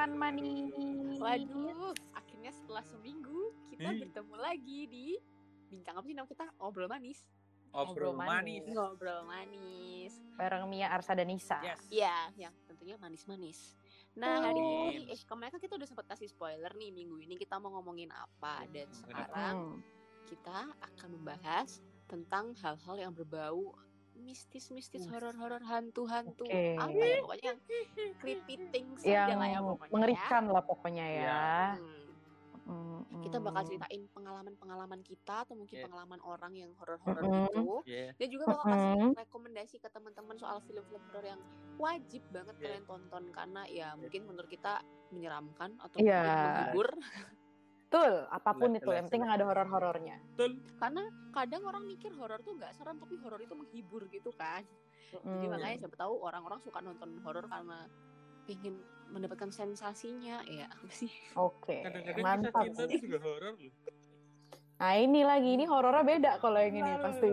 teman manis. Waduh, akhirnya setelah seminggu kita Ih. bertemu lagi di bincang apa sih nama kita? Obrol manis. Obrol Obrol manis. manis. Ngobrol manis. Bareng Mia, Arsa dan Nisa. Yes. Iya, yang tentunya manis-manis. Nah, hari Oh. ini eh kemarin kan kita udah sempat kasih spoiler nih minggu ini kita mau ngomongin apa dan Ngomongin sekarang Hmm. kita akan membahas tentang hal-hal yang berbau mistis-mistis, horor-horor, hantu-hantu, Oke. apa ya pokoknya yang creepy things Yang aja lah ya pokoknya. mengerikan lah pokoknya ya. Iya. Hmm. Hmm, Kita bakal hmm. ceritain pengalaman-pengalaman kita atau mungkin Iya. pengalaman orang yang horor-horor Mm-mm. gitu. Yeah. Dan juga bakal kasih Mm-mm. rekomendasi ke teman-teman soal film-film horor yang wajib banget Iya. kalian tonton karena ya mungkin menurut kita menyeramkan atau Iya. mungkin menghibur. Betul, apa pun itu, yang penting ada horor-horornya. Betul. Karena kadang orang mikir horor tuh nggak seram tapi horor itu menghibur gitu kan. Jadi Hmm. makanya siapa tahu orang-orang suka nonton horor karena pengen mendapatkan sensasinya ya apa sih? Oke, Kadang-kadang kisah mantap. cinta itu juga horor loh. Nah ini lagi, ini horornya beda kalau yang ini pasti.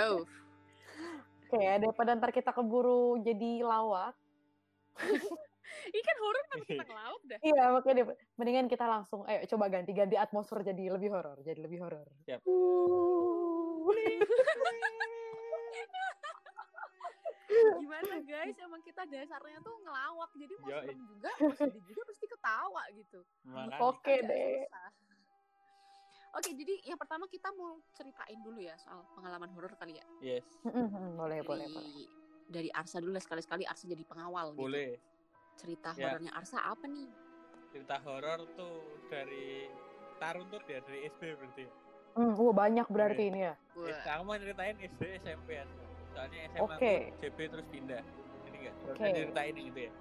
Oh, Oke, daripada ntar kita keburu jadi lawak. Ini kan horor tapi kita ngelawak dah. Iya, makanya deh, mendingan kita langsung, ayo coba ganti-ganti atmosfer jadi lebih horor, jadi lebih horor. Siap. Uh. Gimana guys? Emang kita dasarnya tuh ngelawak. Jadi mau Yoi. serem juga, mau sedih juga pasti ketawa gitu. Oke deh. susah. Oke, jadi yang pertama kita mau ceritain dulu ya soal pengalaman horor kali ya. Yes. Boleh, Dari, boleh, boleh. dari Arsa dulu lah sekali-sekali Arsa jadi pengawal gitu. Cerita Ya. horornya Arsa apa nih? Cerita horor tuh dari taruntut ya dari SD berarti. Hmm, wah banyak berarti ini ya. Eh, Aku mau ceritain SD SMP ya. Soalnya SMA Oke. aku JB terus pindah. Ini enggak. Oke. Saya ceritain yang itu ya.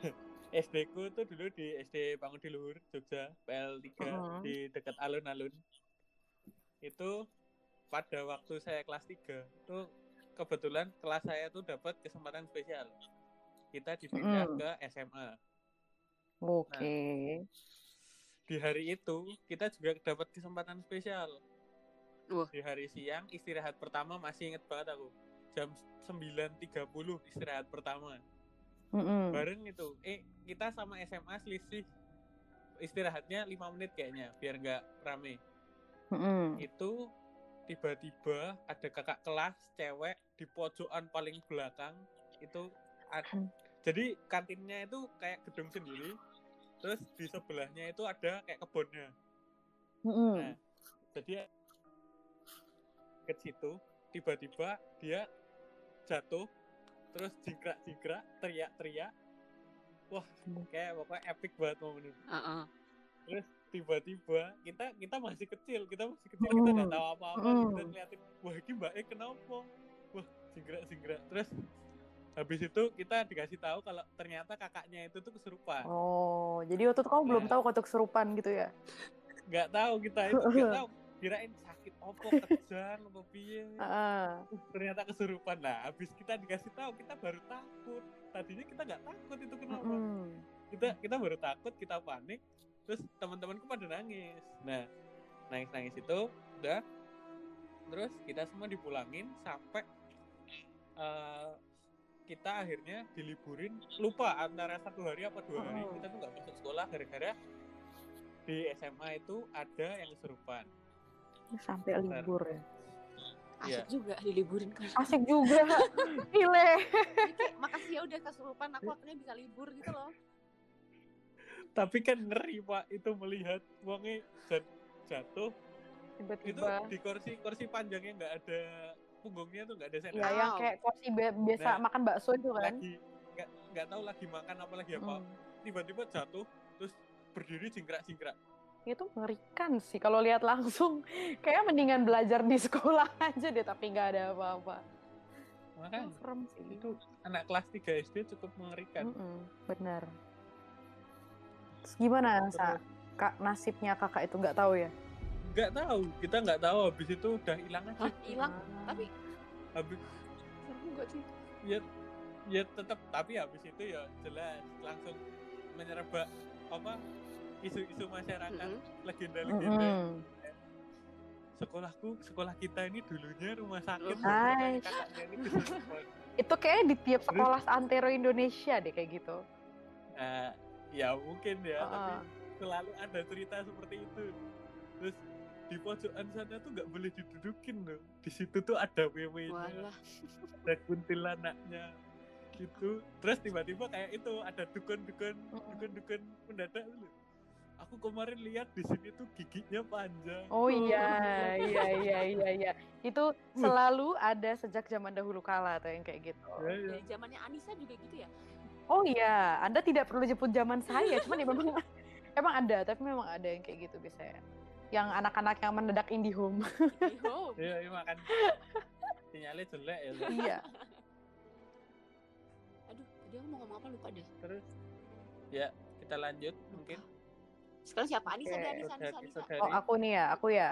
SD ku tuh dulu di SD Bangun di Luhur, Jogja, PL3 Mhm. di dekat alun-alun. Itu pada waktu saya kelas 3 tuh kebetulan kelas saya tuh dapat kesempatan spesial. Kita dipindah Mhm. ke SMA. Oke. Di hari itu kita juga dapat kesempatan spesial. Wah. Di hari siang istirahat pertama masih inget banget aku. Jam 9.30 istirahat pertama. Mm-mm. bareng itu eh kita sama SMA selisih istirahatnya lima menit kayaknya biar nggak rame Mm-mm. itu tiba-tiba ada kakak kelas cewek di pojokan paling belakang itu Hmm. jadi kantinnya itu kayak gedung sendiri terus di sebelahnya itu ada kayak kebunnya Mm-mm. Nah, jadi ke situ tiba-tiba dia jatuh terus jingkrak-jingkrak teriak-teriak wah kayak pokoknya epic banget momen itu Heeh. terus tiba-tiba kita kita masih kecil kita masih kecil kita nggak Mm. tahu apa-apa Mm. kita ngeliatin wah ini mbak E kenapa wah jingkrak-jingkrak terus habis itu kita dikasih tahu kalau ternyata kakaknya itu tuh kesurupan. Oh, jadi waktu itu kamu belum Nah. tahu kau kesurupan gitu ya? nggak tahu kita itu nggak tahu. Kirain sakit opo kejang apa piye. Ah, ternyata kesurupan. Lah habis kita dikasih tahu kita baru takut. Tadinya kita nggak takut itu kenapa? Mm-mm. kita kita baru takut kita panik terus teman-temanku pada nangis. Nah nangis nangis itu udah terus kita semua dipulangin sampai eh, kita akhirnya diliburin lupa antara satu hari apa dua hari Oh. kita tuh nggak masuk sekolah gara-gara di SMA itu ada yang kesurupan Sampai libur ya. Asik Iya. juga diliburin kan. Asik juga. Kayak makasih ya udah kesurupan aku akhirnya bisa libur gitu loh. tapi kan ngeri pak itu melihat uangnya jat- jatuh itu Tiba-tiba. di kursi kursi panjangnya nggak ada punggungnya tuh nggak ada Iya, sendal yang kayak kursi bi- biasa Nah, makan bakso itu kan. lagi nggak nggak tahu lagi makan apa lagi apa Mm. tiba-tiba jatuh terus berdiri jingkrak-jingkrak Itu mengerikan sih kalau lihat langsung. Kayak mendingan belajar di sekolah aja deh, tapi nggak ada apa-apa. makanya Serem sih. itu anak kelas 3 SD cukup mengerikan Mm-mm, benar. Terus gimana sa kak nasibnya kakak itu nggak tahu ya? Nggak tahu kita nggak tahu habis itu udah hilang aja hilang. Ah. Tapi habis seru gak sih? ya ya tetap tapi habis itu ya jelas langsung menyerba apa isu-isu masyarakat Mm-mm. legenda-legenda Mm-mm. sekolahku sekolah kita ini dulunya rumah sakit Oh. kesurupan." Itu kayak di tiap sekolah antero Indonesia deh kayak gitu. Nah, ya mungkin ya tapi Heeh. selalu ada cerita seperti itu terus di pojokan sana tuh nggak boleh didudukin loh di situ tuh ada wewe-nya Walah. ada kuntilanaknya itu terus tiba-tiba kayak itu ada dukun-dukun dukun-dukun mendadak dulu aku kemarin lihat di sini tuh giginya panjang Oh iya, iya, iya, iya, iya. Itu selalu ada sejak zaman dahulu kala tuh yang kayak gitu. Ya, ya. Dari zamannya Anissa juga gitu ya. Oh iya, Anda tidak perlu jemput zaman saya, cuman ya memang emang ada, tapi memang ada yang kayak gitu biasanya. Yang anak-anak yang mendadak indie home. Yo. Iya, iya makan sinyalnya jelek ya iya. Aduh, tadi aku mau ngomong apa lupa deh. terus ya kita lanjut mungkin Sekarang siapa? Anissa deh, Anissa, Anissa, Saudari- Anissa. Oh aku nih ya, aku ya.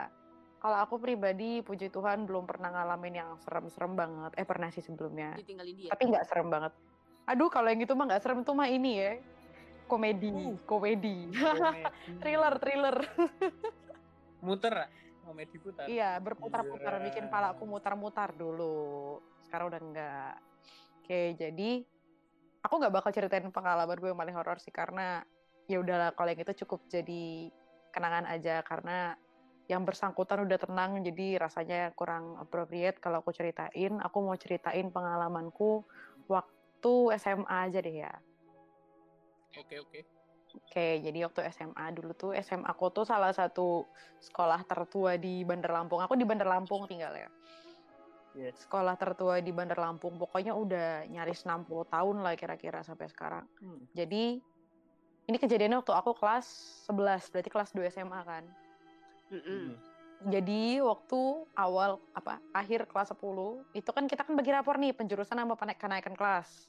Kalau aku pribadi, puji Tuhan belum pernah ngalamin yang serem-serem banget. Eh pernah sih sebelumnya, Ditinggalin dia. tapi nggak serem banget. Aduh, kalau yang gitu mah nggak serem tuh mah ini ya, komedi, Uh. komedi, Komedi. thriller, thriller. muter komedi putar Iya, berputar-putar Iya. bikin pala aku mutar-mutar dulu. Sekarang udah enggak. Oke, jadi aku nggak bakal ceritain pengalaman gue yang paling horor sih karena ya udahlah kalau yang itu cukup jadi kenangan aja karena yang bersangkutan udah tenang jadi rasanya kurang appropriate kalau aku ceritain. Aku mau ceritain pengalamanku waktu SMA aja deh ya. oke oke Oke, jadi waktu SMA dulu tuh SMA aku tuh salah satu sekolah tertua di Bandar Lampung. Aku di Bandar Lampung tinggal ya. yes Sekolah tertua di Bandar Lampung. Pokoknya udah nyaris 60 tahun lah kira-kira sampai sekarang. Hmm. Jadi ini kejadiannya waktu aku kelas 11, berarti kelas 2 SMA kan. Mm-mm. Hmm. Jadi waktu awal apa akhir kelas 10 itu kan kita kan bagi rapor nih penjurusan sama kenaikan kelas.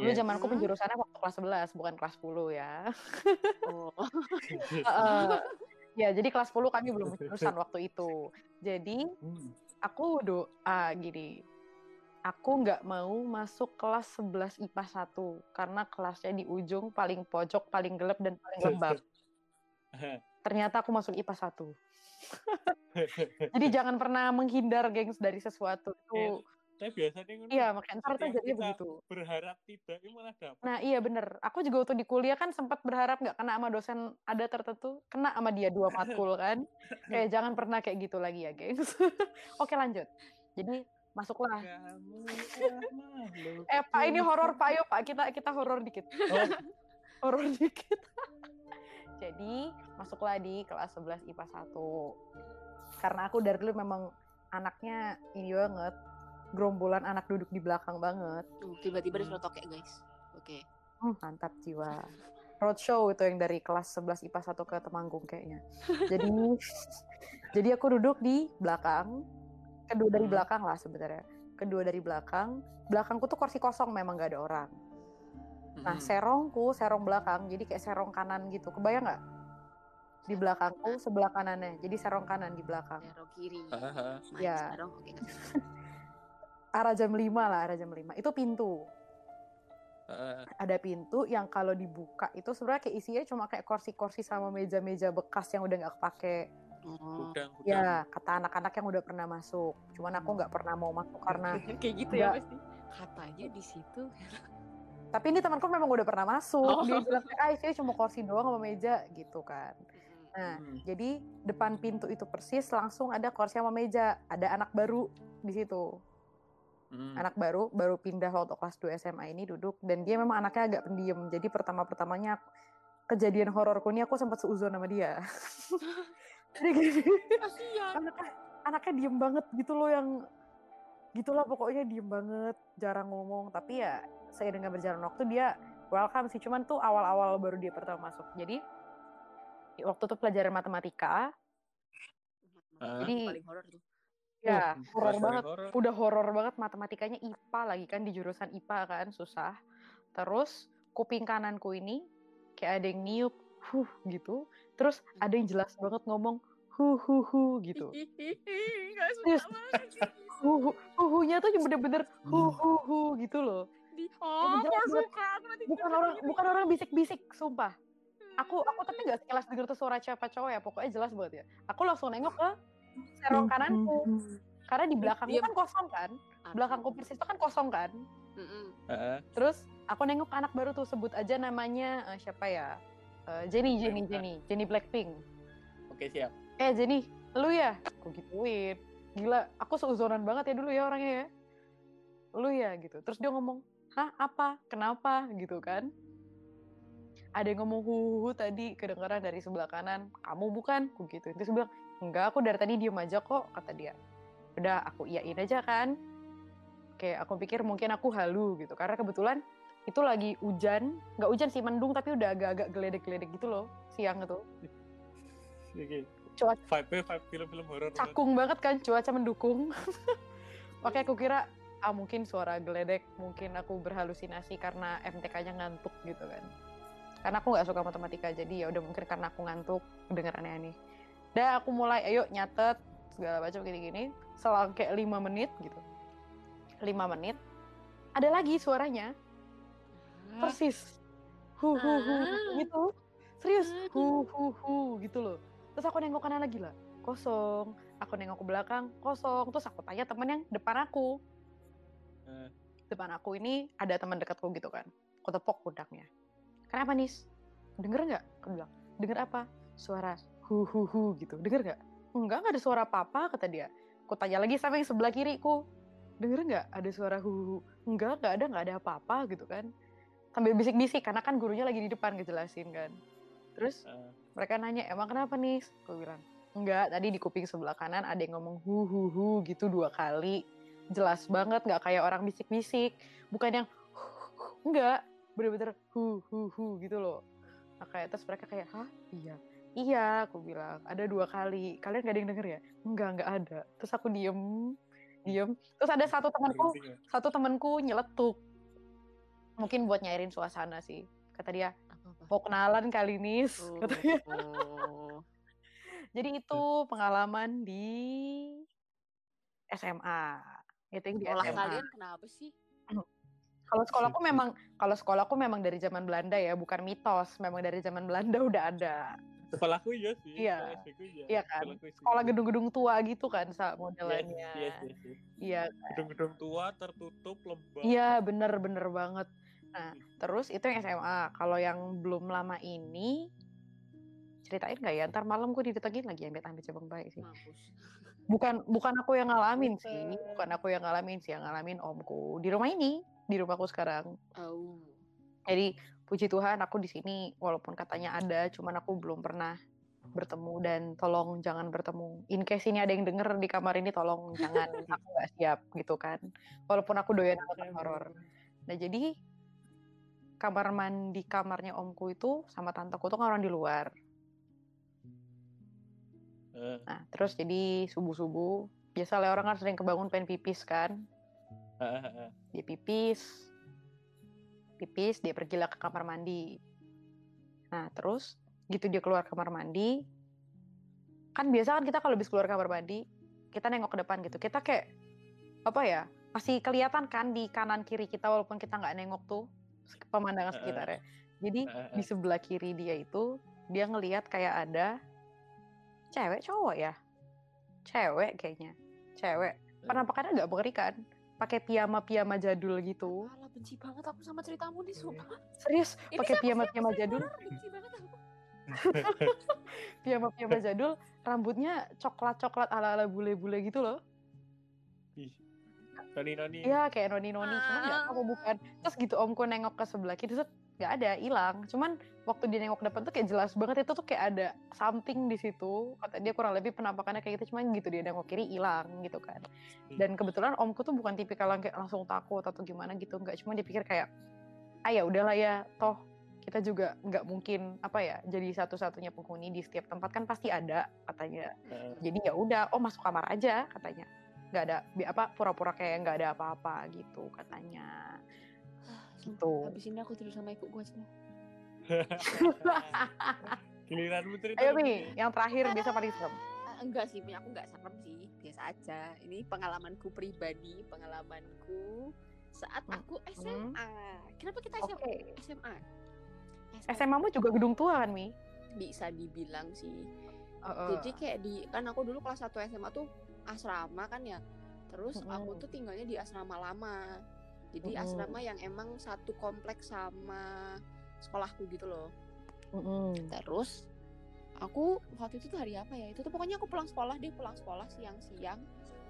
Dulu Yes. zamanku Hmm. penjurusannya waktu kelas 11 bukan kelas 10 ya. Oh. Heeh. ya, jadi kelas 10 kami belum jurusan waktu itu. Jadi Hmm. aku doa gini. Aku nggak mau masuk kelas 11 IPA 1 karena kelasnya di ujung paling pojok, paling gelap dan paling lembab. Ternyata aku masuk IPA 1. Jadi jangan pernah menghindar gengs dari sesuatu itu. Tapi biasanya ngono. Iya, makanya ntar tuh kita begitu. berharap tidak ini malah dapat Nah iya bener. Aku juga waktu di kuliah kan sempat berharap nggak kena sama dosen ada tertentu, kena sama dia dua matkul kan. Kayak jangan pernah kayak gitu lagi ya, gengs. Oke lanjut. Jadi masuklah. kamu Eh Pak ini horor Pak, ayo Pak kita kita horor dikit. Oh, Horor dikit. Jadi masuklah di kelas 11 IPA 1. Karena aku dari dulu memang anaknya ini banget, gerombolan anak duduk di belakang banget. Tuh, tiba-tiba Hmm. disuruh tokek, guys. Oke. Hmm, mantap jiwa. Roadshow itu yang dari kelas 11 IPA 1 ke Temanggung kayaknya. Jadi jadi aku duduk di belakang, kedua dari Hmm. belakang lah sebenarnya. Kedua dari belakang, belakangku tuh kursi kosong memang gak ada orang. Nah, hmm. serongku, serong belakang, jadi kayak serong kanan gitu. Kebayang nggak? Di belakangku sebelah kanannya, jadi serong kanan di belakang. Terong kiri. Hahaha. Main Ya. sekarang. Oke, kasih. Arah jam 5 lah, arah jam 5. Itu pintu. Heeh. Ada pintu yang kalau dibuka itu sebenarnya kayak isinya cuma kayak kursi-kursi sama meja-meja bekas yang udah nggak kepake. Oh. Gudang, gudang. Ya, kata anak-anak yang udah pernah masuk. Cuman aku nggak pernah mau masuk karena kayak gitu Nggak. ya pasti. Katanya di situ. tapi ini temanku memang udah pernah masuk. Oh. Dia bilang kayak, ah isinya cuma kursi doang sama meja gitu kan. Nah, Hmm. jadi depan pintu itu persis langsung ada kursi sama meja. Ada anak baru di situ. Hmm. Anak baru, baru pindah waktu kelas 2 SMA ini duduk. Dan dia memang anaknya agak pendiam. Jadi pertama-pertamanya kejadian hororku ini aku sempat seuzon sama dia. jadi gini, Kasihan. anaknya, anaknya diem banget gitu loh yang gitulah pokoknya diem banget jarang ngomong tapi ya seiring dengan berjalan waktu dia welcome sih cuman tuh awal-awal baru dia pertama masuk jadi waktu itu pelajaran matematika Ah. Jadi- paling horor tuh. Ya Oh, horor banget. horor. udah horor banget matematikanya IPA lagi kan di jurusan IPA kan susah. Terus kuping kananku ini kayak ada yang niup huh gitu. Terus ada yang jelas banget ngomong hu hu hu gitu. Gak Terus- suka banget hu hu hu-nya tuh bener-bener hu hu hu gitu loh. Di, oh, gak suka. Aku nanti bukan orang bukan orang bisik-bisik sumpah. Aku aku tapi nggak sekilas denger tuh suara siapa cowok ya pokoknya jelas banget ya. Aku langsung nengok ke serong kananku karena di belakangku kan kosong kan? Belakangku persis itu kan kosong kan? Terus aku nengok anak baru tuh sebut aja namanya eh, siapa ya? Eh, Jenny Jenny Jenny. Jenny Blackpink. Oke siap. eh Jenny lu ya? Aku gituin. Gila aku seuzonan banget ya dulu ya orangnya ya. Lu ya gitu. Terus dia ngomong hah apa? Kenapa? Gitu kan. Ada yang ngomong huhu tadi kedengaran dari sebelah kanan. Kamu bukan? Aku gitu terus bilang enggak aku dari tadi diem aja kok kata dia. Udah aku iyain aja kan. Kayak aku pikir mungkin aku halu gitu karena kebetulan itu lagi hujan nggak hujan sih mendung tapi udah agak-agak geledek-geledek gitu loh siang itu. Oke. Cuaca- Vibe vibe film-film horor. cakung banget kan cuaca mendukung. Makanya aku kira ah mungkin suara geledek mungkin aku berhalusinasi karena MTK-nya ngantuk gitu kan. Karena aku nggak suka matematika jadi ya udah mungkin karena aku ngantuk kedengeran aneh dan aku mulai. Ayo nyatet segala macam gini-gini. Selang kayak lima menit gitu. Lima menit. Ada lagi suaranya. Persis. Hu hu hu Ah. gitu. Serius. Ah. hu hu hu gitu loh. Terus aku nengok kanan lagi lah. Kosong. Aku nengok ke belakang kosong. Terus aku tanya temen yang depan aku. Eh. depan aku ini ada teman dekatku gitu kan. Aku tepok pundaknya. Kenapa nis? Denger nggak? Aku bilang denger apa? Suara hu hu hu gitu. Denger nggak? Enggak nggak ada suara apa apa kata dia. Aku tanya lagi sama yang sebelah kiriku. Denger nggak? Ada suara hu hu enggak nggak ada nggak ada apa-apa gitu kan. Sambil bisik-bisik karena kan gurunya lagi di depan ngejelasin kan. Terus Eh. mereka nanya emang kenapa nih? Aku bilang enggak tadi di kuping sebelah kanan ada yang ngomong hu hu hu gitu dua kali. Jelas banget nggak kayak orang bisik-bisik. Bukan yang enggak. Bener-bener hu hu hu gitu loh. Nah, kayak terus mereka kayak hah? Iya iya aku bilang ada dua kali. Kalian gak ada yang denger ya? Enggak enggak ada. Terus aku diem diem. Terus ada satu temanku satu temanku nyeletuk. Mungkin buat nyairin suasana sih. Kata dia mau kenalan kali nis. Kata dia. Oh. jadi itu pengalaman di SMA itu yang di Sekolah SMA kalian kenapa sih? kalau sekolahku memang kalau sekolahku memang dari zaman Belanda ya bukan mitos. Memang dari zaman Belanda udah ada Sekolahku iya sih. Iya. sekolah iya. Iya kan? Sekolah gedung-gedung tua gitu kan sa Yes, modelannya yes, yes, yes. iya Gedung-gedung tua tertutup lembab. iya bener-bener banget nah terus itu yang SMA kalau yang belum lama ini ceritain nggak ya ntar malam gue didatengin lagi ambil ambil cabang baik sih Mampus. bukan bukan aku yang ngalamin Bukan. sih bukan aku yang ngalamin sih yang ngalamin omku di rumah ini di rumahku sekarang Oh. Jadi puji Tuhan aku di sini walaupun katanya ada cuman aku belum pernah bertemu dan tolong jangan bertemu. In case ini ada yang denger di kamar ini tolong jangan aku nggak siap gitu kan. Walaupun aku doyan nonton horor. Nah jadi kamar mandi kamarnya omku itu sama tanteku tuh kan orang di luar. Eh, nah terus jadi subuh subuh biasa lah orang kan sering kebangun pengen pipis kan. Dia pipis pipis dia pergilah ke kamar mandi. Nah terus gitu dia keluar kamar mandi. Kan biasa kan kita kalau habis keluar kamar mandi kita nengok ke depan gitu. Kita kayak apa ya masih kelihatan kan di kanan kiri kita walaupun kita nggak nengok tuh pemandangan sekitarnya. Jadi di sebelah kiri dia itu dia ngelihat kayak ada cewek cowok ya? Cewek kayaknya. Cewek. Penampakannya nggak mengerikan. Pakai piyama piyama jadul gitu benci banget aku sama ceritamu nih, sumpah. serius pakai piyama piyama jadul beneran benci banget aku. piyama piyama jadul rambutnya coklat coklat ala ala bule bule gitu loh Ih. Noni noni. Iya kayak noni noni cuman nggak tahu bukan terus gitu omku nengok ke sebelah kiri terus nggak ada hilang. Cuman waktu dia nengok depan tuh kayak jelas banget itu tuh kayak ada something di situ. Kata dia kurang lebih penampakannya kayak gitu cuman gitu dia nengok kiri hilang gitu kan. Dan kebetulan omku tuh bukan tipikal yang kayak langsung takut atau gimana gitu nggak. Cuma dipikir kayak ah ya udahlah ya toh kita juga nggak mungkin apa ya jadi satu-satunya penghuni di setiap tempat kan pasti ada katanya. Jadi ya udah oh masuk kamar aja katanya. Nggak ada apa pura-pura kayak nggak ada apa-apa gitu katanya gitu Habis ini aku tidur sama ibu gua aja. Giliranmu cerita. ayo mi yang terakhir biasa paling serem enggak sih, Mi. aku enggak serem sih, biasa aja. Ini pengalamanku pribadi, pengalamanku saat Hmm. aku SMA. Kenapa kita SMA? SMA. SMA mu juga gedung tua kan mi bisa dibilang sih. Heeh. jadi kayak di kan aku dulu kelas 1 SMA tuh asrama kan ya terus aku Mm-mm. tuh tinggalnya di asrama lama jadi Mm-mm. asrama yang emang satu kompleks sama sekolahku gitu loh Mm-mm. terus aku waktu itu tuh hari apa ya itu tuh pokoknya aku pulang sekolah dia pulang sekolah siang-siang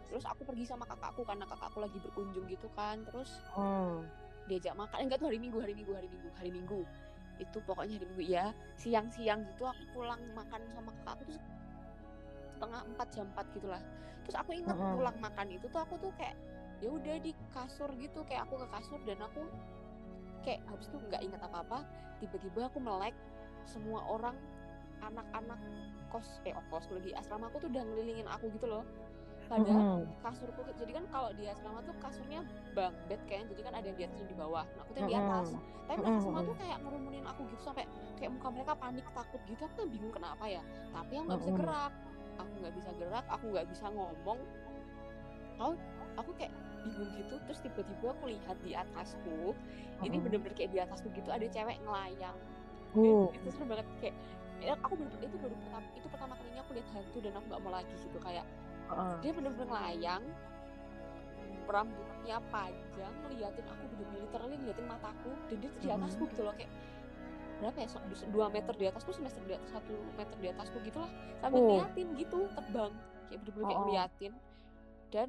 terus aku pergi sama kakakku karena kakakku lagi berkunjung gitu kan terus Hmm. diajak makan enggak tuh hari minggu hari minggu hari minggu hari minggu itu pokoknya hari minggu ya siang-siang gitu aku pulang makan sama kakakku tuh setengah empat jam empat gitulah terus aku ingat Mm-mm. pulang makan itu tuh aku tuh kayak ya udah di kasur gitu kayak aku ke kasur dan aku kayak habis itu nggak ingat apa apa tiba-tiba aku melek semua orang anak-anak kos eh oh, kos lagi asrama aku tuh udah ngelilingin aku gitu loh. Padahal kasurku jadi kan kalau di asrama tuh kasurnya bang bed kan jadi kan ada yang di atas dan di bawah. Nah aku tuh yang di atas. Tapi mereka semua tuh kayak ngerumunin aku gitu sampai kayak muka mereka panik takut gitu. Aku tuh bingung kenapa ya. Tapi aku nggak bisa gerak. Aku nggak bisa gerak aku nggak bisa ngomong. Aku aku kayak bingung gitu terus tiba-tiba aku lihat di atasku ini Mm-mm. bener-bener kayak di atasku gitu ada cewek ngelayang Uh. itu seru banget kayak ya, aku bener-bener itu baru pertama itu pertama kalinya aku lihat hantu dan aku nggak mau lagi gitu kayak Heeh. dia bener-bener ngelayang rambutnya panjang ngeliatin aku bener-bener literally ngeliatin mataku dan dia tuh di atasku gitu loh kayak berapa ya dua meter di atasku semester di atas satu meter di atasku gitu lah sambil Oh. ngeliatin gitu terbang kayak bener-bener kayak Oh, oh. ngeliatin dan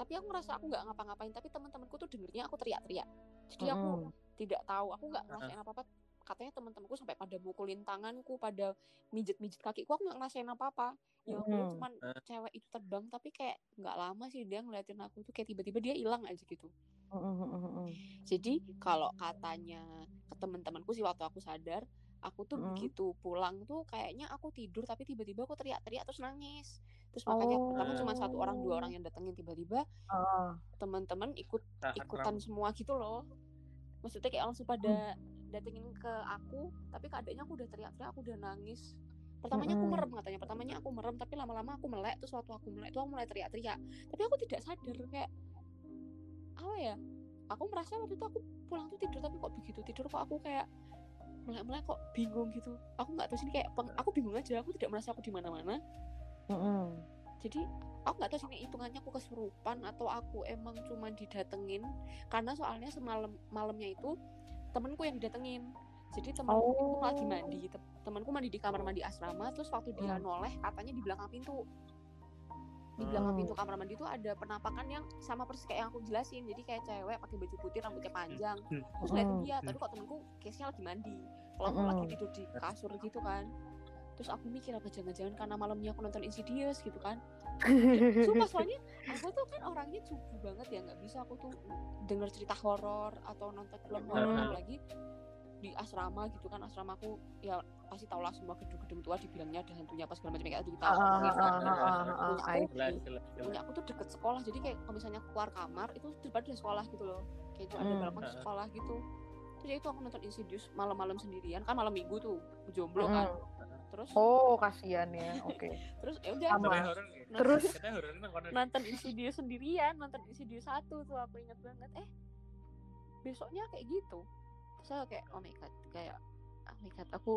tapi aku ngerasa aku nggak ngapa-ngapain tapi teman-temanku tuh dengernya aku teriak-teriak. Jadi aku tidak tahu aku nggak ngerasain apa-apa. Katanya teman-temanku sampai pada mukulin tanganku pada mijet-mijet kakiku aku nggak ngerasain apa-apa. Ya ampun Mm. cuman cewek itu terbang tapi kayak nggak lama sih dia ngeliatin aku tuh kayak tiba-tiba dia hilang aja gitu. Jadi kalau katanya ke teman-temanku sih waktu aku sadar aku tuh Mm. begitu pulang tuh kayaknya aku tidur tapi tiba-tiba aku teriak-teriak terus nangis terus makanya Oh. pertama cuma satu orang dua orang yang datengin tiba-tiba Heeh. teman-teman ikut ikutan semua gitu loh. Maksudnya kayak langsung pada datengin ke aku tapi keadaannya aku udah teriak-teriak aku udah nangis. Pertamanya aku Mm-mm. merem katanya. Pertamanya aku merem tapi lama-lama aku melek terus waktu aku melek tuh aku mulai teriak-teriak. Tapi aku tidak sadar kayak apa ya aku merasa waktu itu aku pulang tuh tidur tapi kok begitu tidur kok aku kayak melek-melek kok bingung gitu. Aku nggak tahu sini kayak peng- aku bingung aja aku tidak merasa aku di mana-mana Mm-mm. jadi aku nggak tahu sini hitungannya aku kesurupan atau aku emang cuma didatengin karena soalnya semalam malamnya itu temenku yang didatengin jadi temanku itu Oh. lagi mandi Te- temanku mandi di kamar mandi asrama terus waktu dia Hmm. noleh katanya di belakang pintu di belakang Hmm. pintu kamar mandi itu ada penampakan yang sama persis kayak yang aku jelasin jadi kayak cewek pakai baju putih rambutnya panjang Hmm. terus Hmm. dia tapi kok temenku case-nya lagi mandi kalau aku lagi tidur di kasur gitu kan terus aku mikir apa jangan-jangan karena malamnya aku nonton Insidious gitu kan Sumpah soalnya aku tuh kan orangnya cupu banget ya nggak bisa aku tuh denger cerita horor atau nonton film horor Hmm. apalagi di asrama gitu kan asramaku ya pasti tau lah semua gedung-gedung tua dibilangnya ada hantunya apa segala macam kayak gitu kita gitu ah, kan. Punya aku, tuh deket sekolah jadi kayak kalau misalnya keluar kamar itu di depan ada sekolah gitu loh kayak itu ada Hmm. balkon Ah. sekolah gitu terus ya itu aku nonton Insidious malam-malam sendirian kan malam minggu tuh jomblo Mm. kan terus Oh, kasihan ya. Oke. terus ya udah horor ya? Terus kono. nonton Insidious sendirian nonton Insidious satu tuh aku inget banget eh besoknya kayak gitu terus aku kayak oh my god kayak oh my god aku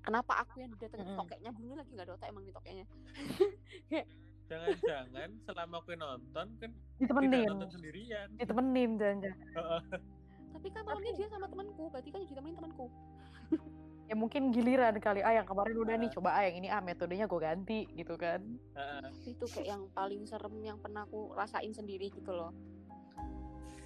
kenapa aku yang didatengin Mm-mm. tokeknya bunyi lagi nggak ada otak emang nih tokeknya Jangan-jangan selama aku nonton kan tidak ditemenin. nonton sendirian. Ditemenin jangan tapi kan malamnya dia sama temanku berarti kan ditemenin temanku Ya mungkin giliran kali. Ah, yang kemarin udah nih coba ah yang ini ah metodenya gue ganti gitu kan. Heeh. itu kayak yang paling serem yang pernah aku rasain sendiri gitu loh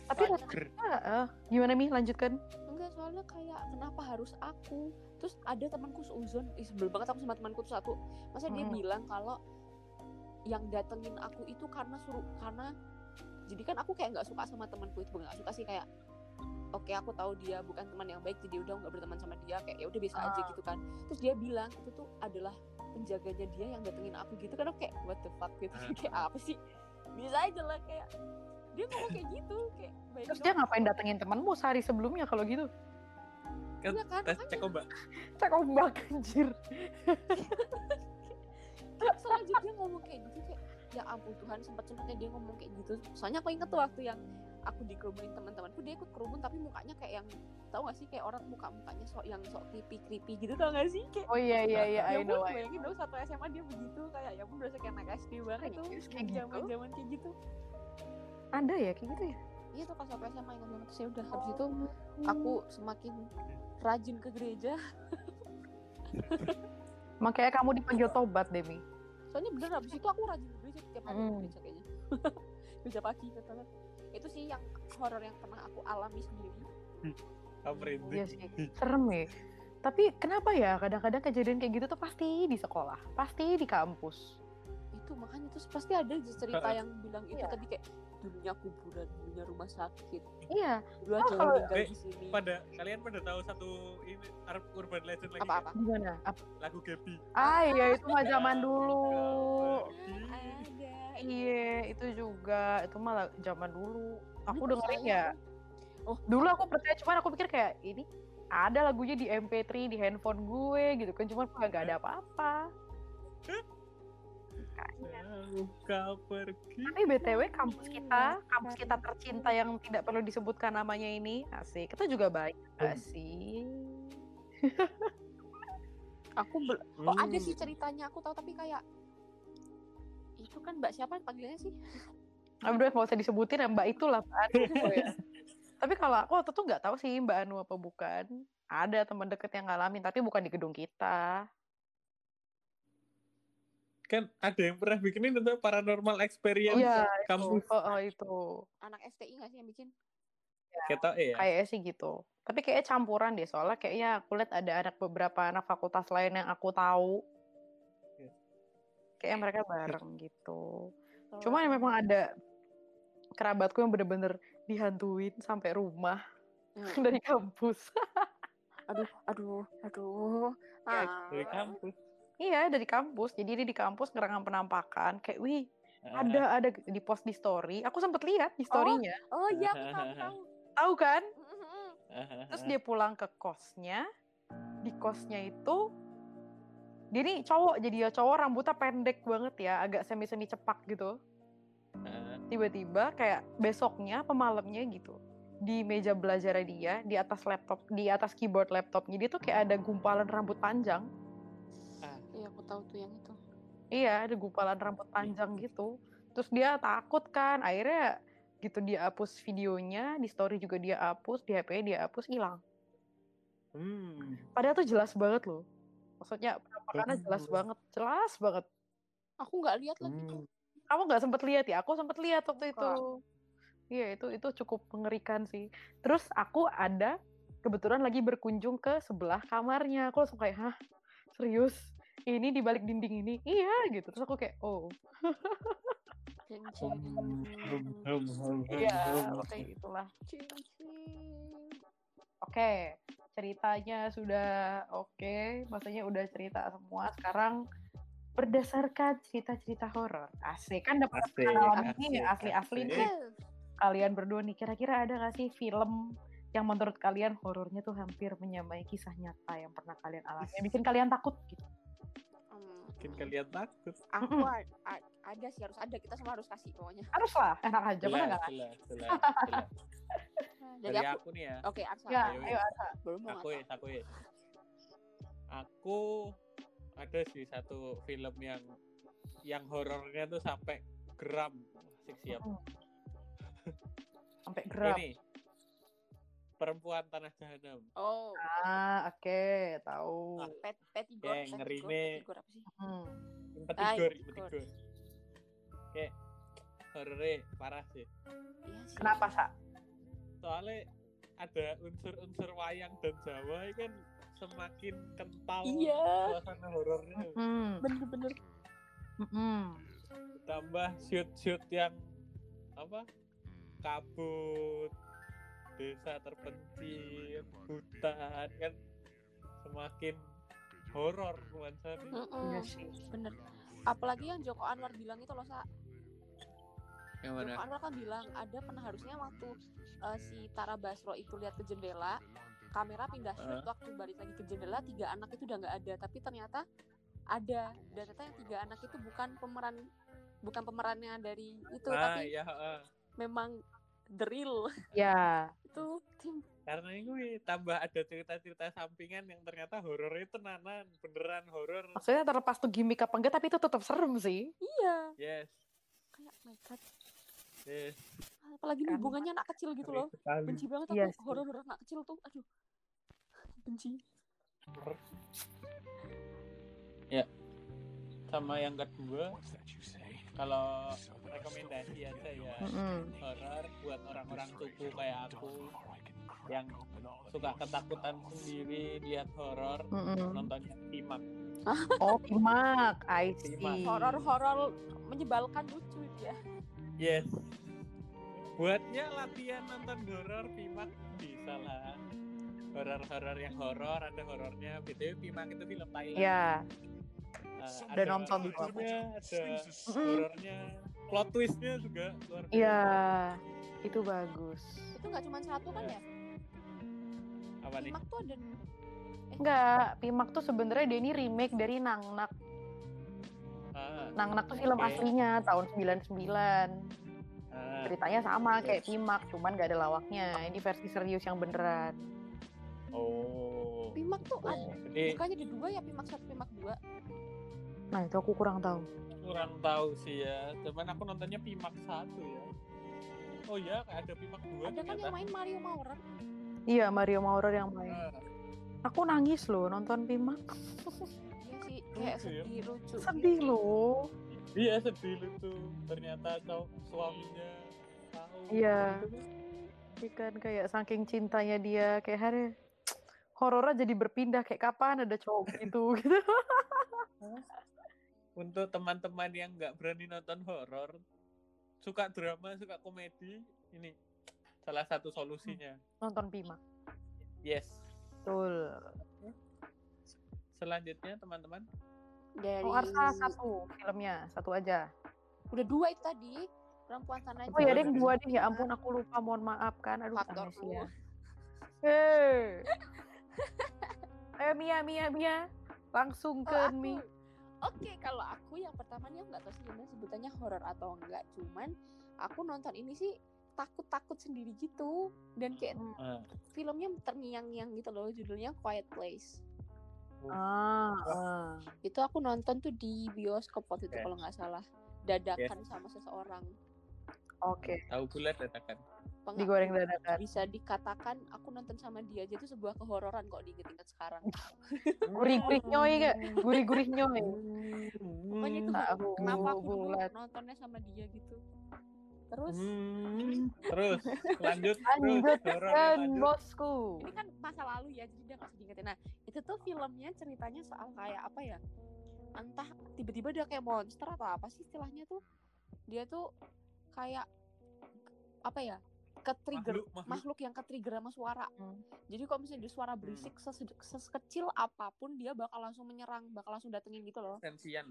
Tapi rasanya eh, gimana Mi lanjutkan? enggak soalnya kayak kenapa harus aku terus ada temanku seuzon ih sebel banget aku sama temanku tuh satu masa dia Mm-mm. bilang kalau yang datengin aku itu karena suruh karena jadi kan aku kayak nggak suka sama temanku itu nggak suka sih kayak oke aku tahu dia bukan teman yang baik jadi udah nggak berteman sama dia kayak ya udah biasa aja Ah. gitu kan terus dia bilang itu tuh adalah penjaganya dia yang datengin aku gitu kan aku kayak what the fuck gitu Ah. kayak apa sih bisa aja lah kayak dia ngomong kayak gitu kayak baik Terus dia ngapain datengin temenmu sehari sebelumnya kalau gitu? Kan Iya kan, tes cek ombak. Cek ombak anjir. selanjutnya ngomong kayak gitu kayak ya ampun Tuhan sempet sempetnya dia ngomong kayak gitu soalnya aku inget tuh waktu yang aku dikerumunin teman-temanku dia ikut kerumun tapi mukanya kayak yang tau gak sih kayak orang muka mukanya sok yang sok creepy creepy gitu tau gak sih kayak Oh iya iya iya ya I know. bayangin dong satu SMA dia begitu kayak ya pun berasa kayak anak SD banget tuh Serius kayak gitu? zaman zaman kayak gitu Ada ya kayak gitu ya? iya tuh pas aku SMA ingat banget terus ya udah habis itu aku semakin rajin ke gereja Makanya kamu dipanggil tobat, Demi. soalnya bener habis itu aku rajin ke gereja tiap hari ke Mm. gereja kayaknya gereja pagi ingat banget itu sih yang horor yang pernah aku alami sendiri Aku merinding. Iya sih. Serem ya. Tapi kenapa ya kadang-kadang kejadian kayak gitu tuh pasti di sekolah, pasti di kampus. itu makanya terus pasti ada cerita yang bilang itu Iya. tadi kayak dulunya kuburan dulunya rumah sakit Iya, dulu Oh, kalau- Eh, di sini Pada kalian pada tahu satu ini urban legend lagi apa nggak? apa gimana? Apa? lagu Gaby. Ah iya itu mah zaman dulu. ada Iya, itu juga. Itu mah la- zaman dulu. Aku Dulu dengerin ya. Oh. Dulu aku percaya, cuman aku pikir kayak ini ada lagunya di MP3 di handphone gue gitu kan, cuman kok gak ada apa-apa. Kau pergi. Tapi BTW kampus kita, kampus kita tercinta yang tidak perlu disebutkan namanya ini, asik. Kita juga baik gak sih? aku bel- oh ada Hmm. sih ceritanya aku tahu tapi kayak itu kan mbak siapa panggilannya sih Aduh, nggak usah disebutin ya Mbak itulah Mbak Anu oh ya. Tapi kalau aku waktu itu nggak tahu sih Mbak Anu apa bukan. Ada teman deket yang ngalamin, tapi bukan di gedung kita. Kan ada yang pernah bikinin itu paranormal experience Iya, kampus. Oh, oh, itu. anak FTI nggak sih yang bikin eh ya. Kayaknya sih gitu. Tapi kayaknya campuran deh, soalnya kayaknya aku lihat ada anak beberapa anak fakultas lain yang aku tahu. Kayaknya mereka bareng gitu. Cuma yang memang ada kerabatku yang bener-bener dihantuin sampai rumah Hmm. dari kampus. aduh aduh aduh Ya, ah. Dari kampus. Iya, dari kampus. Jadi dia di kampus ngerekam penampakan. Kayak, wih, Ah, ada, ada di post di story. Aku sempet lihat di story-nya. oh iya aku tahu tahu Tahu kan? Ah, Terus dia pulang ke kosnya. Di kosnya itu, dia nih cowok. Jadi ya cowok rambutnya pendek banget ya. Agak semi-semi cepak gitu. Tiba-tiba kayak besoknya, pemalamnya gitu. Di meja belajar dia, di atas laptop, di atas keyboard laptopnya, dia tuh kayak ada gumpalan rambut panjang. ah. iya aku tahu tuh yang itu Iya, ada gumpalan rambut panjang gitu. Terus dia takut kan, akhirnya gitu dia hapus videonya, di story juga dia hapus, di HP-nya dia hapus, hilang. Hmm. Padahal tuh jelas banget loh. Maksudnya penampakannya jelas banget, jelas banget. aku nggak lihat lagi tuh Hmm. Kamu nggak sempet lihat ya? Aku sempet lihat waktu itu. Iya, itu itu cukup mengerikan sih. Terus aku ada kebetulan lagi berkunjung ke sebelah kamarnya. Aku langsung kayak, hah, serius? Ini di balik dinding ini? Iya, gitu. Terus aku kayak, oh, cing. hum, hum, iya, kayak gitulah. Cing, Oke, ceritanya sudah oke, maksudnya udah cerita semua. Sekarang berdasarkan cerita-cerita horor, asik kan dapat pengalaman ini asli-asli nih. Kalian berdua nih, kira-kira ada nggak sih film yang menurut kalian horornya tuh hampir menyamai kisah nyata yang pernah kalian alami, yang bikin kalian takut gitu? Hmm, Bikin kalian takut. aku. Ada sih harus ada kita semua harus kasih pokoknya Harus lah, enak aja, mana Jelas, nggak? dari aku aku nih ya. oke Arsa Ya, Ayo, ayo Asa. belum mau Aku ya, aku ya. Aku ada sih satu film yang yang horornya tuh sampai geram. Asik siap. Mm. Sampai geram. Ini perempuan tanah jahanam. oh Ah, oke, tahu. Ah, pet petigor Ya, petigor, ngeri nih. petigor apa sih Hmm. Empat Ah, Oke, horornya parah sih. iya sih Kenapa, Sa? Soalnya ada unsur-unsur wayang dan Jawa kan semakin kental iya suasana horornya. Hmm. bener-bener Mm-mm. Tambah shoot-shoot yang apa? Kabut, desa terpencil, hutan kan semakin horor nuansanya. Sih. bener apalagi yang Joko Anwar bilang itu loh sa Yang Joko Anwar kan bilang ada pernah harusnya waktu eh, si Tara Basro itu lihat ke jendela kamera pindah shoot Eh. waktu balik lagi ke jendela tiga anak itu udah nggak ada. Tapi ternyata ada. Dan ternyata yang tiga anak itu bukan pemeran bukan pemerannya dari itu Ah, tapi iya, ah. memang Real. Ya, itu tim. Karena ini tambah ada cerita-cerita sampingan yang ternyata horornya tenanan beneran horor. Maksudnya terlepas tuh gimmick apa enggak, tapi itu tetap serem sih. iya. Yes. Kayak my god yes apalagi nih Kan. hubungannya anak kecil gitu loh. Benci banget Iya aku sih. horor horor anak kecil tuh aduh. Benci. Sama yang kedua kalau rekomendasi aja ya. Mm-mm. horor buat orang-orang suku kayak aku yang suka ketakutan sendiri lihat horor Mm-mm. nontonnya Pimak Oh, Pimak, I see. horor horor menyebalkan lucu dia yes. Buatnya latihan nonton horor Pimak. Bisa lah. Horor-horor yang horor ada horornya. Btw Pimak itu film Thailand. Ya, Eh, Udah nonton di horornya, ada horornya. Plot twistnya juga luar biasa. Iya, itu bagus. itu nggak cuma satu kan ya? Apa nih? Pimak tuh ada Enggak, Pimak tuh sebenarnya dia ini remake dari Nangnak. Ah, Nangnak tuh film Oke. aslinya tahun 99. ah, Ceritanya sama kayak Pimak, cuman gak ada lawaknya. Ini versi serius yang beneran. oh Pimak tuh ada jadi bukannya ada dua ya Pimak satu Pimak dua Nah, itu aku kurang tahu. kurang tahu sih ya cuman aku nontonnya Pimak satu ya oh ya ada Pimak dua ada kan yang main Mario Maurer Iya, Mario Maurer yang main. Ah, Aku nangis loh nonton Pimak. iya kayak Lucu ya. sedih lucu Sedih loh. iya sedih itu ternyata cowok suaminya tahu Iya. Gitu kan. Iya kan kayak saking cintanya dia kayak hari horornya jadi berpindah kayak kapan ada cowok gitu gitu. untuk teman-teman yang nggak berani nonton horor suka drama suka komedi ini salah satu solusinya Nonton Pimak. yes Betul. Selanjutnya teman-teman dari Oh, Arsa satu filmnya, satu aja. udah dua itu tadi perempuan tanah Oh ya, tadi. dua deh ya ampun aku lupa mohon maaf kan. Aduh Faktor dua. Hei. Ayo Mia, Mia, Mia. Langsung Oh, ke. Mi. Oke, kalau aku yang pertama nih aku nggak tahu sih sebenarnya sebutannya horor atau enggak, cuman aku nonton ini sih takut-takut sendiri gitu dan kayak Ah, filmnya terngiang-ngiang gitu loh, judulnya Quiet Place. Ah, ah. Itu aku nonton tuh di bioskop waktu itu kalau nggak salah, dadakan sama seseorang. Oke, tahu bulat dadakan Penga- digoreng dadakan. bisa dikatakan aku nonton sama dia aja itu sebuah kehororan kok diinget-inget sekarang. Gurih-gurih nyoy gak? Gurih-gurih nyoy. Pokoknya itu kenapa aku dulu bulat. nontonnya sama dia gitu. Terus? Hmm, terus lanjut terus Lanjutkan lanjut. bosku. ini kan masa lalu ya jadi dia nggak usah diingetin. Nah itu tuh filmnya ceritanya soal kayak apa ya? Entah tiba-tiba dia kayak monster atau apa sih istilahnya tuh? Dia tuh kayak apa ya? Ke trigger Makhluk, makhluk. makhluk yang ke trigger sama suara. Hmm. jadi kalau misalnya dia suara berisik sesed- sekecil apa pun dia bakal langsung menyerang bakal langsung datengin gitu loh. Sensian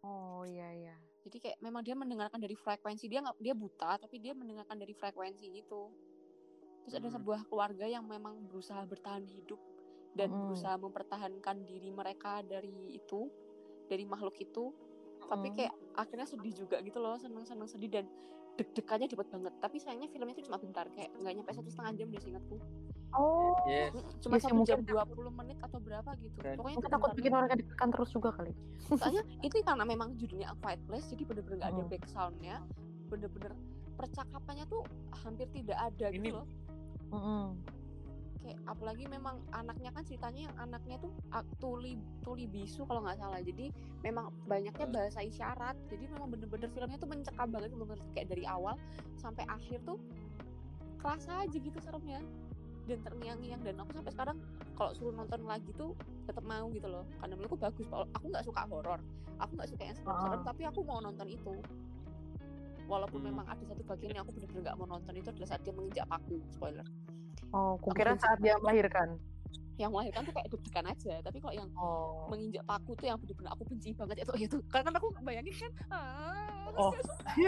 Oh iya iya. jadi kayak memang dia mendengarkan dari frekuensi dia nggak dia buta tapi dia mendengarkan dari frekuensi gitu terus ada Hmm. sebuah keluarga yang memang berusaha bertahan hidup dan Mm-mm. berusaha mempertahankan diri mereka dari itu dari makhluk itu tapi kayak akhirnya sedih juga gitu loh seneng seneng sedih dan deg-degannya dapat banget. Tapi sayangnya filmnya itu cuma bentar kayak nggak nyampe satu setengah jam deh seingatku. Oh, yes. Mm, cuma Iya sih, satu jam mungkin- 20 menit atau berapa gitu. Dan- pokoknya mungkin takut bikin orang deg-degan terus juga kali. soalnya itu karena memang judulnya A Quiet Place jadi bener-bener gak ada Hmm. back soundnya. Bener-bener percakapannya tuh hampir tidak ada Ini- gitu loh. Mm-mm. Kayak apalagi memang anaknya kan ceritanya yang anaknya tuh tuli tuli bisu kalau nggak salah. Jadi memang banyaknya bahasa isyarat. Jadi memang bener-bener filmnya tuh mencekam banget bener kayak dari awal sampai akhir tuh kerasa aja gitu seremnya. Dan terngiang-ngiang. Dan aku sampai sekarang kalau suruh nonton lagi tuh tetap mau gitu loh. Karena menurutku bagus. Aku nggak suka horor. Aku nggak suka yang serem-serem Ah. tapi aku mau nonton itu. Walaupun Hmm. memang ada satu bagian yang aku bener-bener nggak mau nonton itu adalah saat dia menginjak paku. Spoiler Oh, kukira saat dia melahirkan. yang melahirkan tuh kayak deg-degan aja tapi kalau yang Oh. menginjak paku tuh yang bener-bener aku benci banget itu itu karena kan aku bayangin kan ah. Oh. oke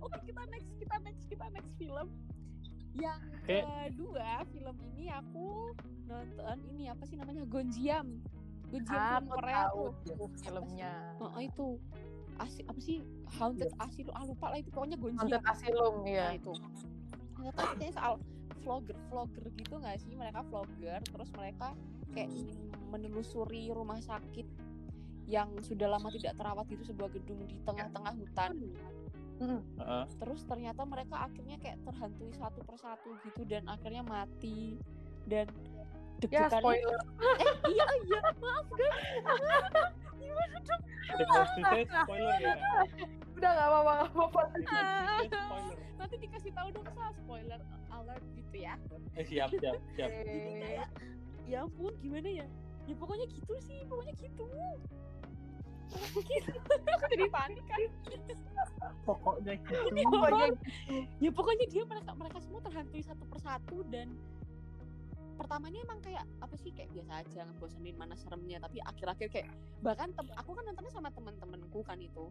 oke kita next kita next kita next film. Yang Oke. kedua film ini aku nonton ini apa sih namanya? Gonjiam. Gonjiam Ah, film Korea tahu tuh. tuh filmnya. Oh, itu. Asi, apa sih? Haunted asylum. Ah lupa lah itu. Pokoknya Gonjiam. Haunted Asylum nah ya. itu. Filmnya tuh ceritanya soal vlogger vlogger gitu nggak sih mereka vlogger terus mereka kayak ingin menelusuri rumah sakit yang sudah lama tidak terawat itu sebuah gedung di tengah-tengah hutan Mm. Heeh. terus ternyata mereka akhirnya kayak terhantui satu persatu gitu dan akhirnya mati dan Ya deg-degannya spoiler. eh iya iya maaf guys gimana dong Destinasi spoiler ya. Udah gak apa-apa gak apa-apa. Nanti dikasih tahu dong soal spoiler alert gitu ya. Eh, siap siap siap. jadi kayak ya ampun gimana ya? Ya pokoknya gitu sih pokoknya gitu. Pokoknya gitu. aku jadi panik kan Pokoknya gitu. Pokoknya ya pokoknya dia mereka mereka semua terhantui satu persatu dan pertamanya emang kayak apa sih kayak biasa aja ngebosenin mana seremnya. Tapi akhir-akhir kayak bahkan tem- aku kan nontonnya sama temen-temenku kan itu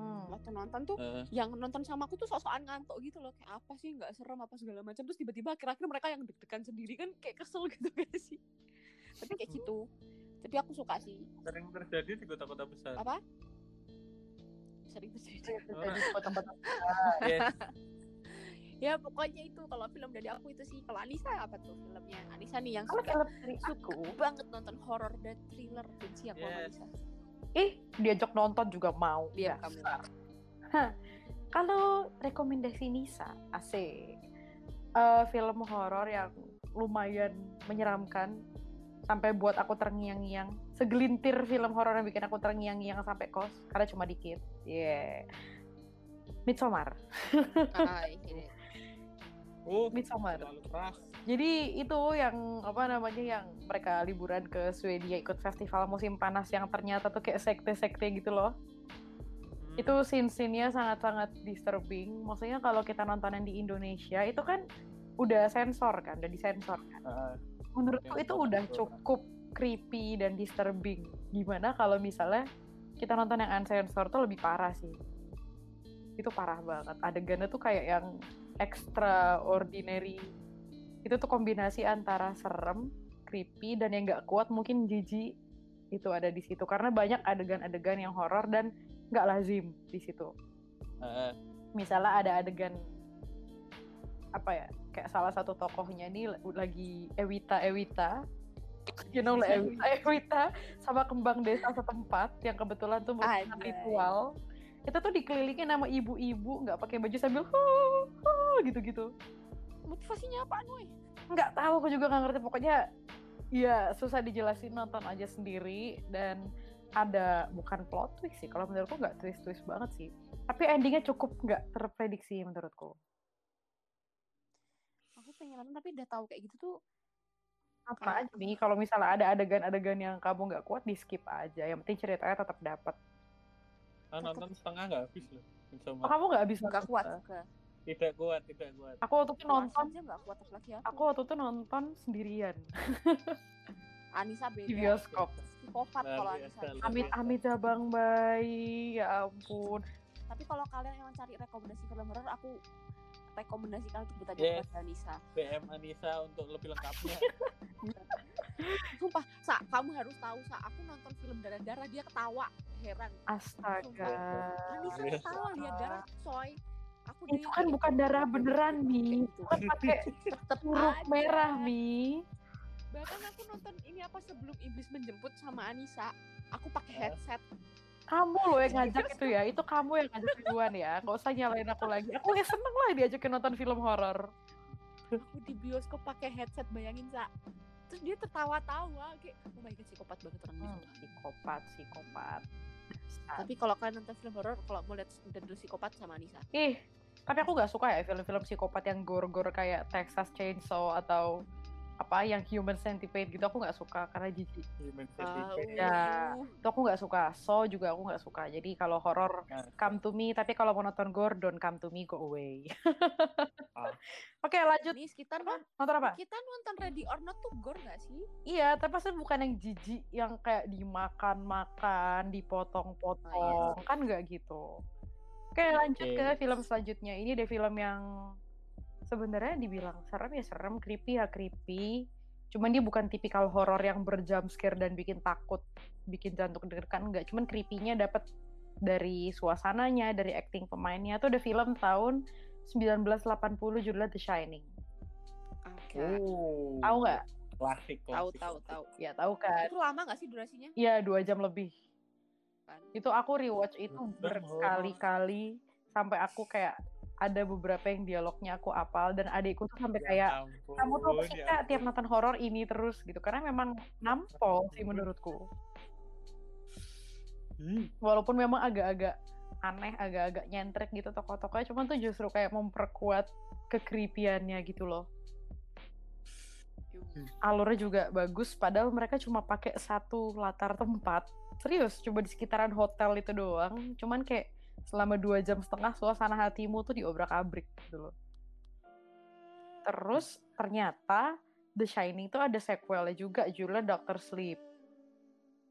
Hmm. waktu nonton tuh Eh, yang nonton sama aku tuh sok-sokan ngantuk gitu loh kayak apa sih nggak serem apa segala macam. Terus tiba-tiba akhir-akhir mereka yang deg-degan sendiri kan kayak kesel gitu gak sih? Tapi kayak gitu. Tapi aku suka sih. Sering terjadi di kota-kota besar. apa? Sering terjadi. Jadi buat tempat Yes. ya pokoknya itu kalau film dari aku itu sih. Kalau Anissa apa tuh filmnya? Anissa nih yang Kalau suka film dari suka aku, banget nonton horor dan thriller. Benci aku sama Yes. Anissa ih diajak nonton juga mau. Diam Ya. kamu. Kalau rekomendasi Nisa, asik. Eh, film horor yang lumayan menyeramkan sampai buat aku terngiang-ngiang. Segelintir film horor yang bikin aku terngiang-ngiang sampai kos karena cuma dikit. Yeah. Midsommar. ah ini Oh, Midsommar. keras. Jadi itu yang apa namanya yang mereka liburan ke Swedia ikut festival musim panas yang ternyata tuh kayak sekte-sekte gitu loh. Hmm. Itu scene-scene-nya sangat-sangat disturbing. Maksudnya kalau kita nontonin di Indonesia itu kan udah sensor kan, udah disensor kan. Heeh. Menurutku itu udah cukup creepy dan disturbing. Gimana kalau misalnya kita nonton yang unsensor tuh lebih parah sih. Itu parah banget. Adegannya tuh kayak yang extraordinary. Itu tuh kombinasi antara serem, creepy, dan yang nggak kuat mungkin jijik itu ada di situ. Karena banyak adegan-adegan yang horor dan nggak lazim di situ. Heeh. Misalnya ada adegan apa ya kayak salah satu tokohnya nih lagi Ewita Ewita you know lah Ewita Ewita sama kembang desa setempat yang kebetulan tuh Anjay. ritual itu tuh dikelilingi nama ibu-ibu nggak pakai baju sambil gitu-gitu. Motivasinya apa Noy nggak tahu aku juga nggak ngerti. Pokoknya ya susah dijelasin nonton aja sendiri. Dan ada bukan plot twist sih. Kalau menurutku nggak twist twist banget sih. Tapi endingnya cukup nggak terprediksi menurutku. Aku pengen nonton tapi udah tahu kayak gitu tuh apa aja nih? Kalau misalnya ada adegan-adegan yang kamu nggak kuat di skip aja. Yang penting ceritanya tetap dapat Ah, nonton setengah nggak habis loh. oh, kamu nggak bisa nggak kuat. Tidak kuat, tidak kuat. aku waktu itu nonton aja nggak kuat apalagi aku. aku waktu itu nonton sendirian. Anissa beda. di bioskop. Psikopat Luar kalau Anissa amit amit abang bayi ya ampun. Tapi kalau kalian emang cari rekomendasi film horor aku rekomendasikan untuk bertanya Yes. Anissa. BM Anissa untuk lebih lengkapnya. sumpah sa kamu harus tahu sa aku nonton film darah-darah dia ketawa. Heran. Astaga. Anissa Biasa. ketawa lihat darah coy aku itu kan bukan darah beneran mi. Kayak gitu. bukan pakai tetep huruf merah mi. Bahkan aku nonton ini apa sebelum iblis menjemput sama Anissa. Aku pakai Eh. headset. Kamu loh yang ngajak itu ya. Itu kamu yang ngajak duluan ya. Nggak usah nyalain aku lagi. Aku ya seneng lah diajakin nonton film horor. Aku di bioskop pakai headset bayangin sa terus dia tertawa-tawa kayak oh my god psikopat banget orang ini. Hmm, sumpah. psikopat psikopat. Tapi kalau kalian nonton film horor kalau mau lihat dulu psikopat sama Anissa. Ih tapi aku nggak suka ya film-film psikopat yang gore-gore kayak Texas Chainsaw atau apa yang Human Centipede gitu aku nggak suka karena jijik. Human Ah, Centipede. Ya. itu aku nggak suka. Saw juga aku nggak suka. Jadi kalau horor come to me tapi kalau mau nonton gore don't come to me go away. Ah. oke lanjut. Nis, kita non- nonton apa? kita nonton Ready or Not tuh gore gak sih? iya tapi pasti bukan yang jijik yang kayak dimakan-makan dipotong-potong. Kan nggak gitu. Oke lanjut Oke. ke film selanjutnya. Ini deh film yang sebenarnya dibilang serem ya serem creepy ya creepy cuman dia bukan tipikal horor yang berjam scare dan bikin takut bikin jantung deg-degan enggak cuman creepy-nya dapat dari suasananya dari acting pemainnya tuh ada film tahun 1980 judulnya The Shining. Oke. Oh. Tahu nggak? Klasik, Tahu klasik, tahu tahu. Ya tahu kan. Itu lama nggak sih durasinya? Iya dua jam lebih. Kan. Itu aku rewatch itu berkali-kali sampai aku kayak ada beberapa yang dialognya aku apal dan adikku tuh sampai Ya kayak ampun, kamu tuh ya ketika tiap nonton horor ini terus? Gitu. Karena memang nampol sih menurutku. Hmm. walaupun memang agak-agak aneh agak-agak nyentrik gitu tokoh-tokohnya cuman tuh justru kayak memperkuat kekripiannya gitu loh. Alurnya juga bagus padahal mereka cuma pakai satu latar tempat. Serius coba di sekitaran hotel itu doang. Cuman kayak selama dua jam setengah suasana hatimu tuh diobrak abrik gitu loh terus ternyata The Shining itu ada sequelnya juga judulnya Doctor Sleep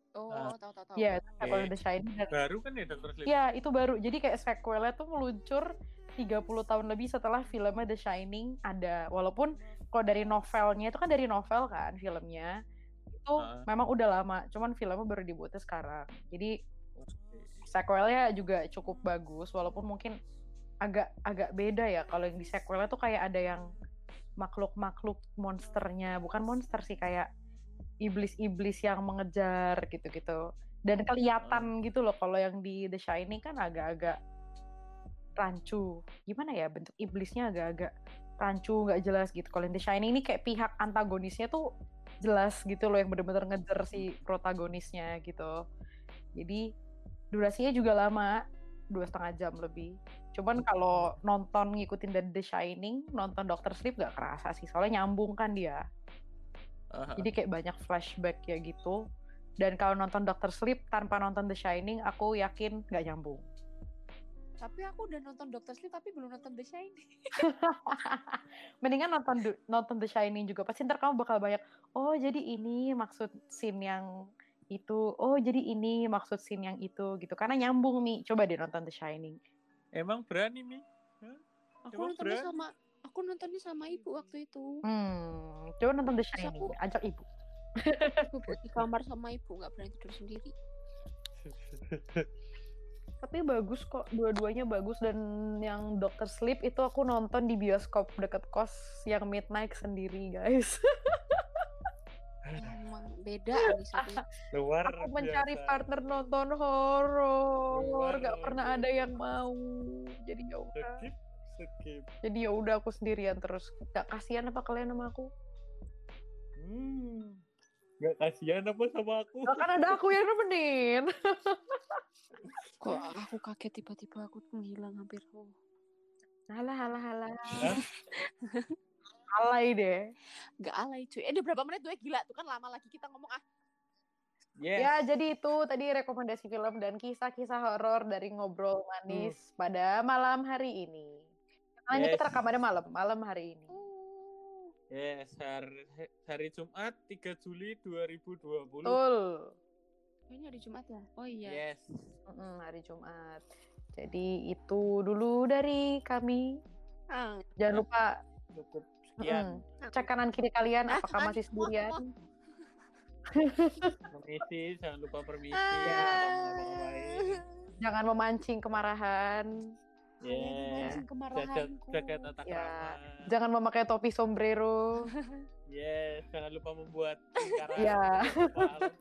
Oh, Ah. tahu tahu tahu. ya itu sequel. The Shining dan Baru kan ya Dr. Sleep? Ya, itu baru. Jadi kayak sequelnya tuh meluncur 30 tahun lebih setelah filmnya The Shining ada. Walaupun kalau dari novelnya itu kan dari novel kan filmnya. Itu Ah. memang udah lama, cuman filmnya baru dibuatnya sekarang. Jadi Oke. Sequelnya juga cukup bagus walaupun mungkin agak agak beda ya kalau yang di sequelnya tuh kayak ada yang makhluk-makhluk monsternya, bukan monster sih kayak iblis-iblis yang mengejar gitu-gitu. Dan kelihatan gitu loh kalau yang di The Shining kan agak-agak rancu. Gimana ya bentuk iblisnya agak-agak rancu, nggak jelas gitu. Kalau yang The Shining ini kayak pihak antagonisnya tuh jelas gitu loh yang bener-bener ngejar si protagonisnya gitu. Jadi durasinya juga lama, dua setengah jam lebih. Cuman kalau nonton ngikutin dari The Shining, nonton Doctor Sleep gak kerasa sih, soalnya nyambung kan dia. Aha. Jadi kayak banyak flashback ya gitu. Dan kalau nonton Doctor Sleep tanpa nonton The Shining, aku yakin gak nyambung. Tapi aku udah nonton Doctor Sleep tapi belum nonton The Shining. Mendingan nonton nonton The Shining juga. Pasti ntar kamu bakal banyak, oh jadi ini maksud scene yang itu, oh jadi ini maksud scene yang itu gitu. Karena nyambung nih. Coba deh nonton The Shining. Emang berani Mi? Aku Emang nontonnya berani? sama aku nontonnya sama ibu waktu itu. Hmm, coba nonton The Shining. aku- Ajak ibu. Aku di kamar sama ibu nggak berani tidur sendiri. Tapi bagus kok, dua-duanya bagus dan yang Doctor Sleep itu aku nonton di bioskop deket kos yang midnight sendiri guys. Emang beda nih Luar aku mencari biasa. partner nonton horor, nggak pernah ada yang mau. Jadi ya udah. Skip, skip. Jadi ya udah aku sendirian terus. Gak kasihan apa kalian sama aku? Hmm. Gak kasihan apa sama aku? Gak kan ada aku yang nemenin. kok aku kaget tiba-tiba aku menghilang hampir. Oh. Halah, halah, halah. Alay deh. Gak alay cuy. Eh udah berapa menit tuh ya gila tuh kan lama lagi kita ngomong ah. Yes. Ya, jadi itu tadi rekomendasi film dan kisah-kisah horor dari ngobrol manis pada malam hari ini. Kita Yes. rekamannya malam, malam hari ini. Oh. Yes, hari, hari Jumat 3 Juli 2020. Betul. Oh, ini hari Jumat ya? Oh iya. Yes. Mm-mm, hari Jumat. Jadi itu dulu dari kami. Ah, Jangan lupa Cukup sekian. mm, cek kanan kiri kalian Ah, apakah ah, masih sendirian. Permisi, jangan lupa permisi. Ah. jangan memancing kemarahan. Kalian Jaga, jaga tata Ya. krama. Jangan memakai topi sombrero. Yes, jangan lupa membuat lingkaran. Ya. kepala.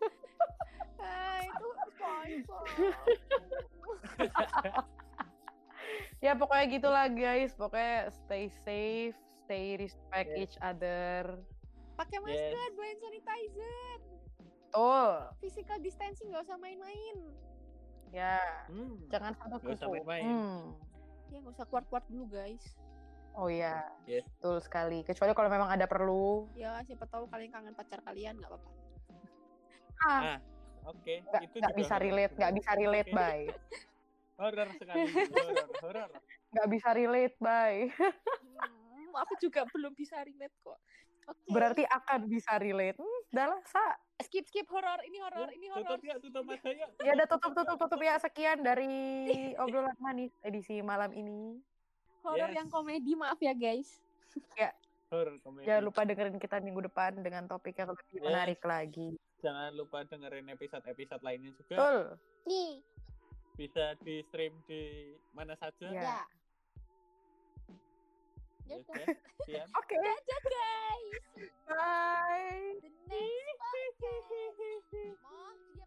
Ah, itu sponsor. ya pokoknya gitulah guys. Pokoknya stay safe, stay respect Yes. each other. Pakai Yes. masker, bawa hand sanitizer. Betul. Physical distancing nggak usah main-main. Ya, Hmm. jangan sampai Nggak usah main-main. Hmm. Ya nggak usah keluar-keluar dulu guys. Oh iya, Yes. betul sekali. Kecuali kalau memang ada perlu. Ya siapa tahu kalian kangen pacar kalian nggak apa-apa. Ah, Ah, Oke, nggak itu nggak juga bisa relate, nggak bisa relate, bye. Horor sekali, horor, horor. Nggak bisa relate, bye. Aku juga belum bisa relate kok. Oke. Berarti akan bisa relate. Hmm, udah lah, Sa. skip skip horor ini horor Ya, ini horor. Tutup ya, tutup mata ya. Ya udah tutup, tutup, tutup ya. Sekian dari obrolan manis edisi malam ini. Horor Yes. yang komedi maaf ya guys. Horor komedi. Jangan lupa dengerin kita minggu depan dengan topik yang lebih Yes. menarik lagi. Jangan lupa dengerin episode-episode lainnya juga. Betul. Nih. Bisa di stream di mana saja. Ya. Ya. Okay. yeah. okay. Bye. The next podcast. Mom,